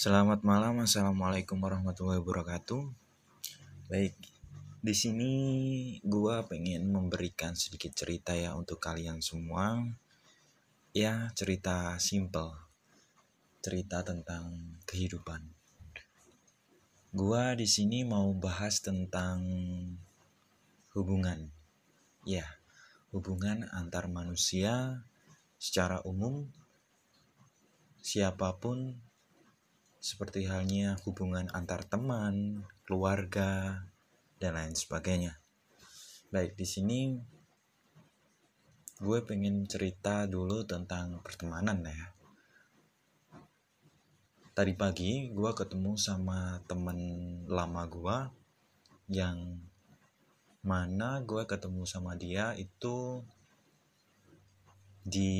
Selamat malam, assalamualaikum warahmatullahi wabarakatuh. Baik, di sini gua pengen memberikan sedikit cerita ya untuk kalian semua. Ya, cerita simple, cerita tentang kehidupan. Gua di sini mau bahas tentang hubungan. Ya, hubungan antar manusia secara umum siapa pun seperti halnya hubungan antar teman, keluarga, dan lain sebagainya. Baik, di sini gue pengen cerita dulu tentang pertemanan ya. Tadi pagi gue ketemu sama temen lama gue yang mana gue ketemu sama dia itu di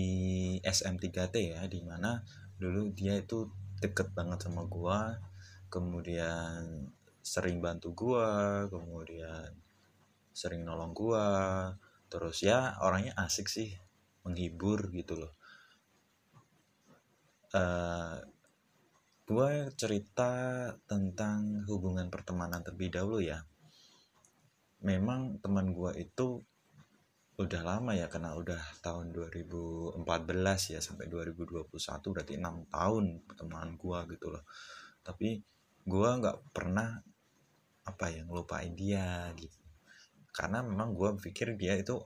SM3T ya, di mana dulu dia itu deket banget sama gua. Kemudian sering bantu gua kemudian sering nolong gua. Terus ya orangnya asik sih menghibur gitu loh. Uh, gua cerita tentang hubungan pertemanan terlebih dahulu ya. Memang teman gua itu udah lama ya karena udah tahun 2014 ya sampai 2021 berarti enam tahun pertemanan gua gitu loh. Tapi gua nggak pernah apa ya ngelupain dia gitu. Karena memang gua pikir dia itu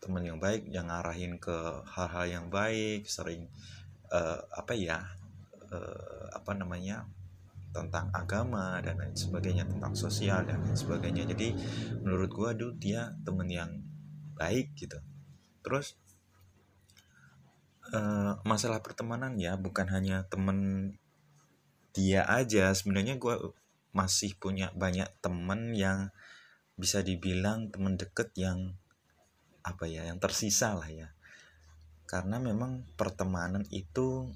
teman yang baik yang ngarahin ke hal-hal yang baik sering uh, apa ya uh, apa namanya tentang agama dan lain sebagainya tentang sosial dan lain sebagainya. Jadi menurut gua tuh dia temen yang baik gitu. Terus uh, masalah pertemanan ya bukan hanya temen dia aja. Sebenarnya gue masih punya banyak temen yang bisa dibilang temen deket yang apa ya yang tersisa lah ya. Karena memang pertemanan itu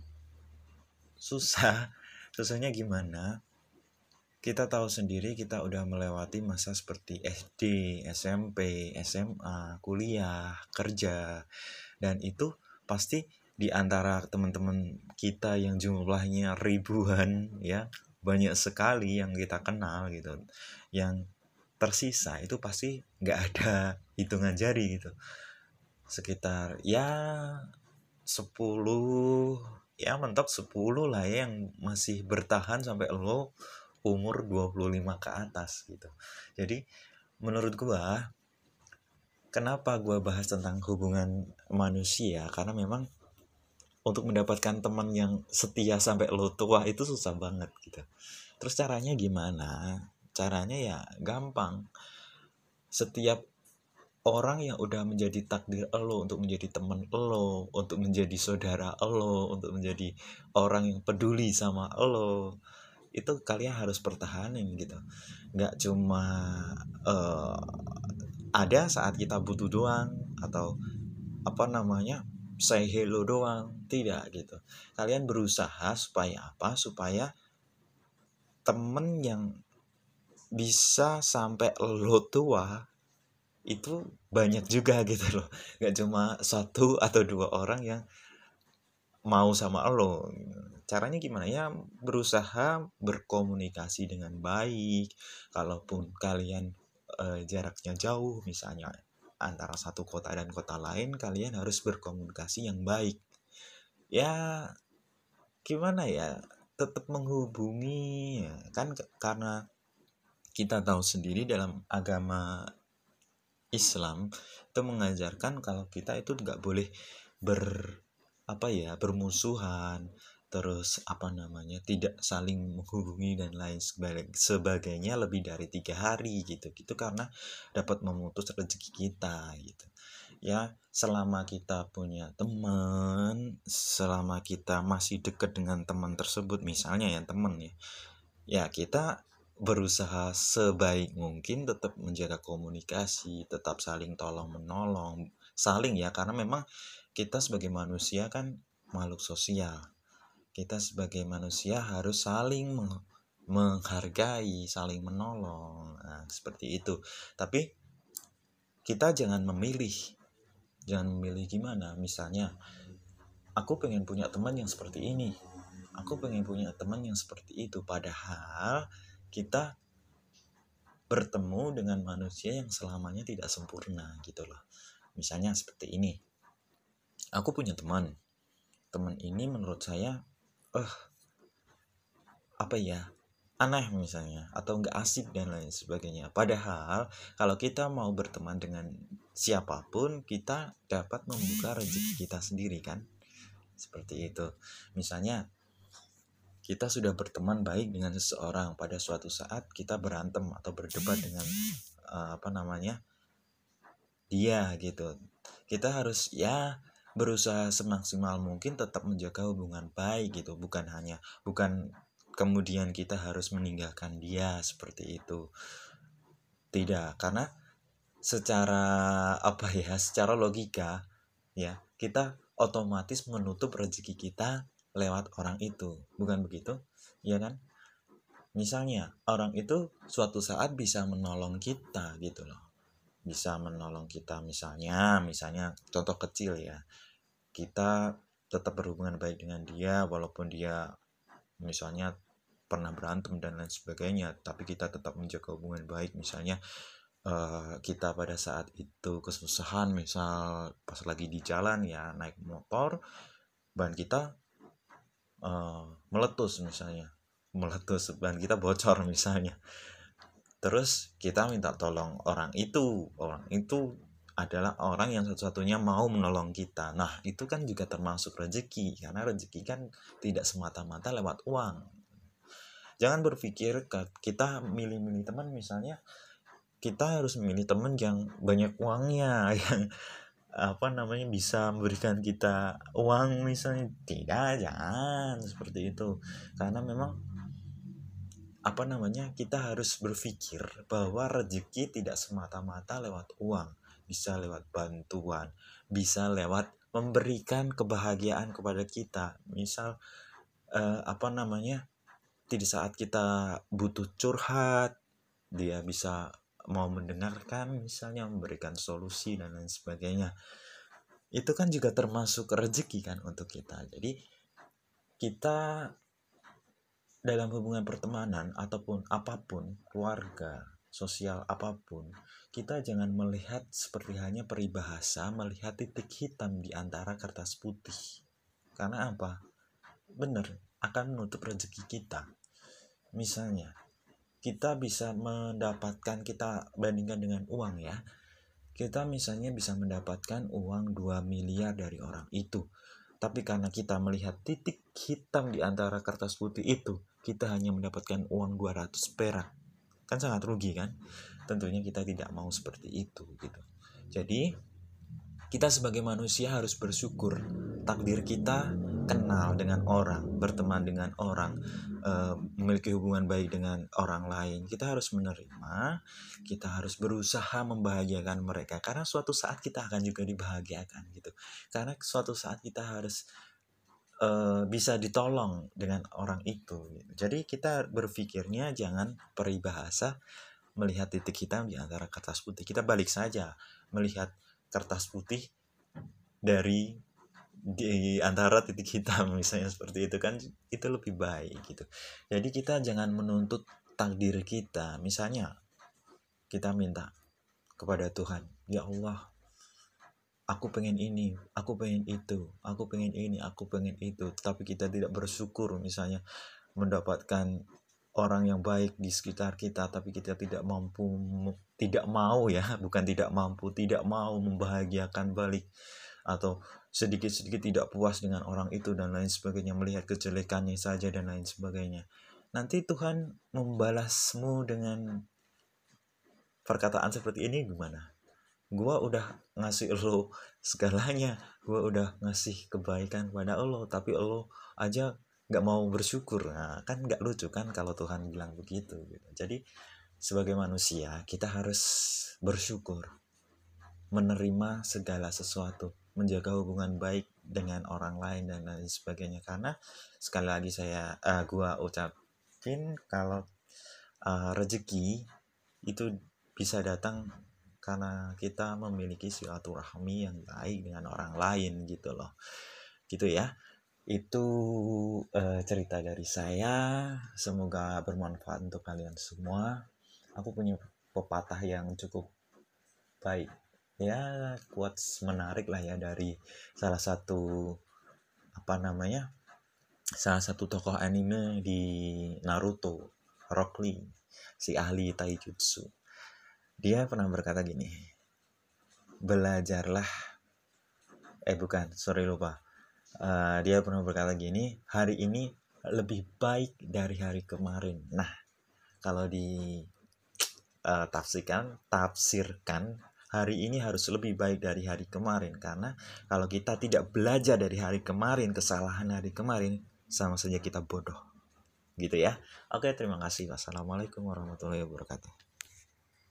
susah. Susahnya gimana kita tahu sendiri kita udah melewati masa seperti SD, SMP, SMA, kuliah, kerja, dan itu pasti di antara teman-teman kita yang jumlahnya ribuan ya banyak sekali yang kita kenal gitu. Yang tersisa itu pasti nggak ada hitungan jari gitu. Sekitar ya 10 ya mentok 10 lah ya yang masih bertahan sampai lo umur 25 ke atas gitu. Jadi menurut gua kenapa gua bahas tentang hubungan manusia karena memang untuk mendapatkan teman yang setia sampai lo tua itu susah banget gitu. Terus caranya gimana? Caranya ya gampang. Setiap orang yang udah menjadi takdir lo untuk menjadi teman lo, untuk menjadi saudara lo, untuk menjadi orang yang peduli sama lo, itu kalian harus pertahanin gitu. Nggak cuma uh, ada saat kita butuh doang atau apa namanya say hello doang tidak gitu. Kalian berusaha supaya apa? Supaya temen yang bisa sampai lo tua itu banyak juga gitu loh. Nggak cuma satu atau dua orang yang mau sama lo caranya gimana ya berusaha berkomunikasi dengan baik kalaupun kalian e, jaraknya jauh misalnya antara satu kota dan kota lain kalian harus berkomunikasi yang baik ya gimana ya tetap menghubungi ya. kan karena kita tahu sendiri dalam agama Islam itu mengajarkan kalau kita itu nggak boleh ber apa ya bermusuhan terus apa namanya tidak saling menghubungi dan lain sebagainya lebih dari tiga hari gitu. Gitu karena dapat memutus rezeki kita gitu. Ya selama kita punya teman selama kita masih dekat dengan teman tersebut misalnya ya teman ya ya kita berusaha sebaik mungkin tetap menjaga komunikasi tetap saling tolong menolong saling ya karena memang kita sebagai manusia kan makhluk sosial kita sebagai manusia harus saling menghargai, saling menolong. Nah, seperti itu. Tapi kita jangan memilih. Jangan memilih gimana? Misalnya, aku pengen punya teman yang seperti ini. aku pengen punya teman yang seperti itu padahal kita bertemu dengan manusia yang selamanya tidak sempurna gitu loh misalnya seperti ini aku punya teman teman ini menurut saya uh, apa ya? Aneh misalnya atau enggak asik dan lain sebagainya. Padahal kalau kita mau berteman dengan siapa pun kita dapat membuka rezeki kita sendiri kan? Seperti itu. Misalnya kita sudah berteman baik dengan seseorang pada suatu saat kita berantem atau berdebat dengan uh, apa namanya dia gitu. Kita harus ya berusaha semaksimal mungkin tetap menjaga hubungan baik gitu. Bukan hanya bukan kemudian kita harus meninggalkan dia seperti itu. Tidak karena secara apa ya secara logika ya kita otomatis menutup rezeki kita lewat orang itu. Bukan begitu? Ya kan? Misalnya orang itu suatu saat bisa menolong kita gitu loh bisa menolong kita. Misalnya misalnya contoh kecil ya kita tetap berhubungan baik dengan dia walaupun dia misalnya pernah berantem dan lain sebagainya tapi kita tetap menjaga hubungan baik. Misalnya uh, kita pada saat itu kesusahan misal pas lagi di jalan ya naik motor ban kita uh, meletus misalnya. Meletus ban kita bocor misalnya terus kita minta tolong orang itu. Orang itu adalah orang yang satu-satunya mau menolong kita. Nah, itu kan juga termasuk rezeki, karena rezeki kan tidak semata-mata lewat uang, jangan berpikir kita milih-milih teman misalnya kita harus memilih teman yang banyak uangnya yang apa namanya bisa memberikan kita uang misalnya. Tidak jangan seperti itu. Karena memang apa namanya kita harus berpikir bahwa rezeki tidak semata-mata lewat uang. Bisa lewat bantuan bisa lewat memberikan kebahagiaan kepada kita. Misal eh, apa namanya di saat kita butuh curhat dia bisa mau mendengarkan misalnya memberikan solusi dan lain sebagainya. Itu kan juga termasuk rezeki kan untuk kita. Jadi kita dalam hubungan pertemanan ataupun apa pun keluarga sosial apa pun kita jangan melihat seperti hanya peribahasa melihat titik hitam di antara kertas putih. Karena apa? Benar akan menutup rezeki kita. Misalnya kita bisa mendapatkan kita bandingkan dengan uang ya. Kita misalnya bisa mendapatkan uang 2 miliar dari orang itu tapi karena kita melihat titik hitam di antara kertas putih itu kita hanya mendapatkan uang 200 perak. Kan sangat rugi kan? Tentunya kita tidak mau seperti itu gitu. Jadi kita sebagai manusia harus bersyukur takdir kita kenal dengan orang, berteman dengan orang, e, memiliki hubungan baik dengan orang lain. Kita harus menerima, kita harus berusaha membahagiakan mereka karena suatu saat kita akan juga dibahagiakan gitu. Karena suatu saat kita harus e, bisa ditolong dengan orang itu. Gitu. Jadi kita berpikirnya jangan peribahasa melihat titik hitam di antara kertas putih. Kita balik saja melihat kertas putih dari di antara titik hitam misalnya seperti itu kan itu lebih baik gitu. Jadi kita jangan menuntut takdir kita. Misalnya kita minta kepada Tuhan ya Allah aku pengen ini aku pengen itu aku pengen ini aku pengen itu. Tapi kita tidak bersyukur misalnya mendapatkan orang yang baik di sekitar kita tapi kita tidak mampu tidak mau ya bukan tidak mampu tidak mau membahagiakan balik atau sedikit-sedikit tidak puas dengan orang itu dan lain sebagainya melihat kejelekannya saja dan lain sebagainya. Nanti Tuhan membalasmu dengan perkataan seperti ini gimana? Gua udah ngasih lo segalanya gua udah ngasih kebaikan pada Allah tapi Allah aja nggak mau bersyukur. Nah, kan nggak lucu kan kalau Tuhan bilang begitu gitu. Jadi sebagai manusia kita harus bersyukur menerima segala sesuatu menjaga hubungan baik dengan orang lain dan lain sebagainya. Karena sekali lagi saya uh, gua ucapin kalau uh, rezeki itu bisa datang karena kita memiliki silaturahmi yang baik dengan orang lain gitu loh. Gitu ya. Itu uh, cerita dari saya. Semoga bermanfaat untuk kalian semua. Aku punya pepatah yang cukup baik ya quotes menarik lah ya dari salah satu apa namanya salah satu tokoh anime di Naruto Rock Lee si ahli taijutsu. Dia pernah berkata gini belajarlah. Eh bukan sorry lupa. Uh, dia pernah berkata gini hari ini lebih baik dari hari kemarin. Nah kalau di uh, tafsirkan tafsirkan hari ini harus lebih baik dari hari kemarin. Karena kalau kita tidak belajar dari hari kemarin kesalahan hari kemarin sama saja kita bodoh. Gitu ya. Oke terima kasih. Wassalamualaikum warahmatullahi wabarakatuh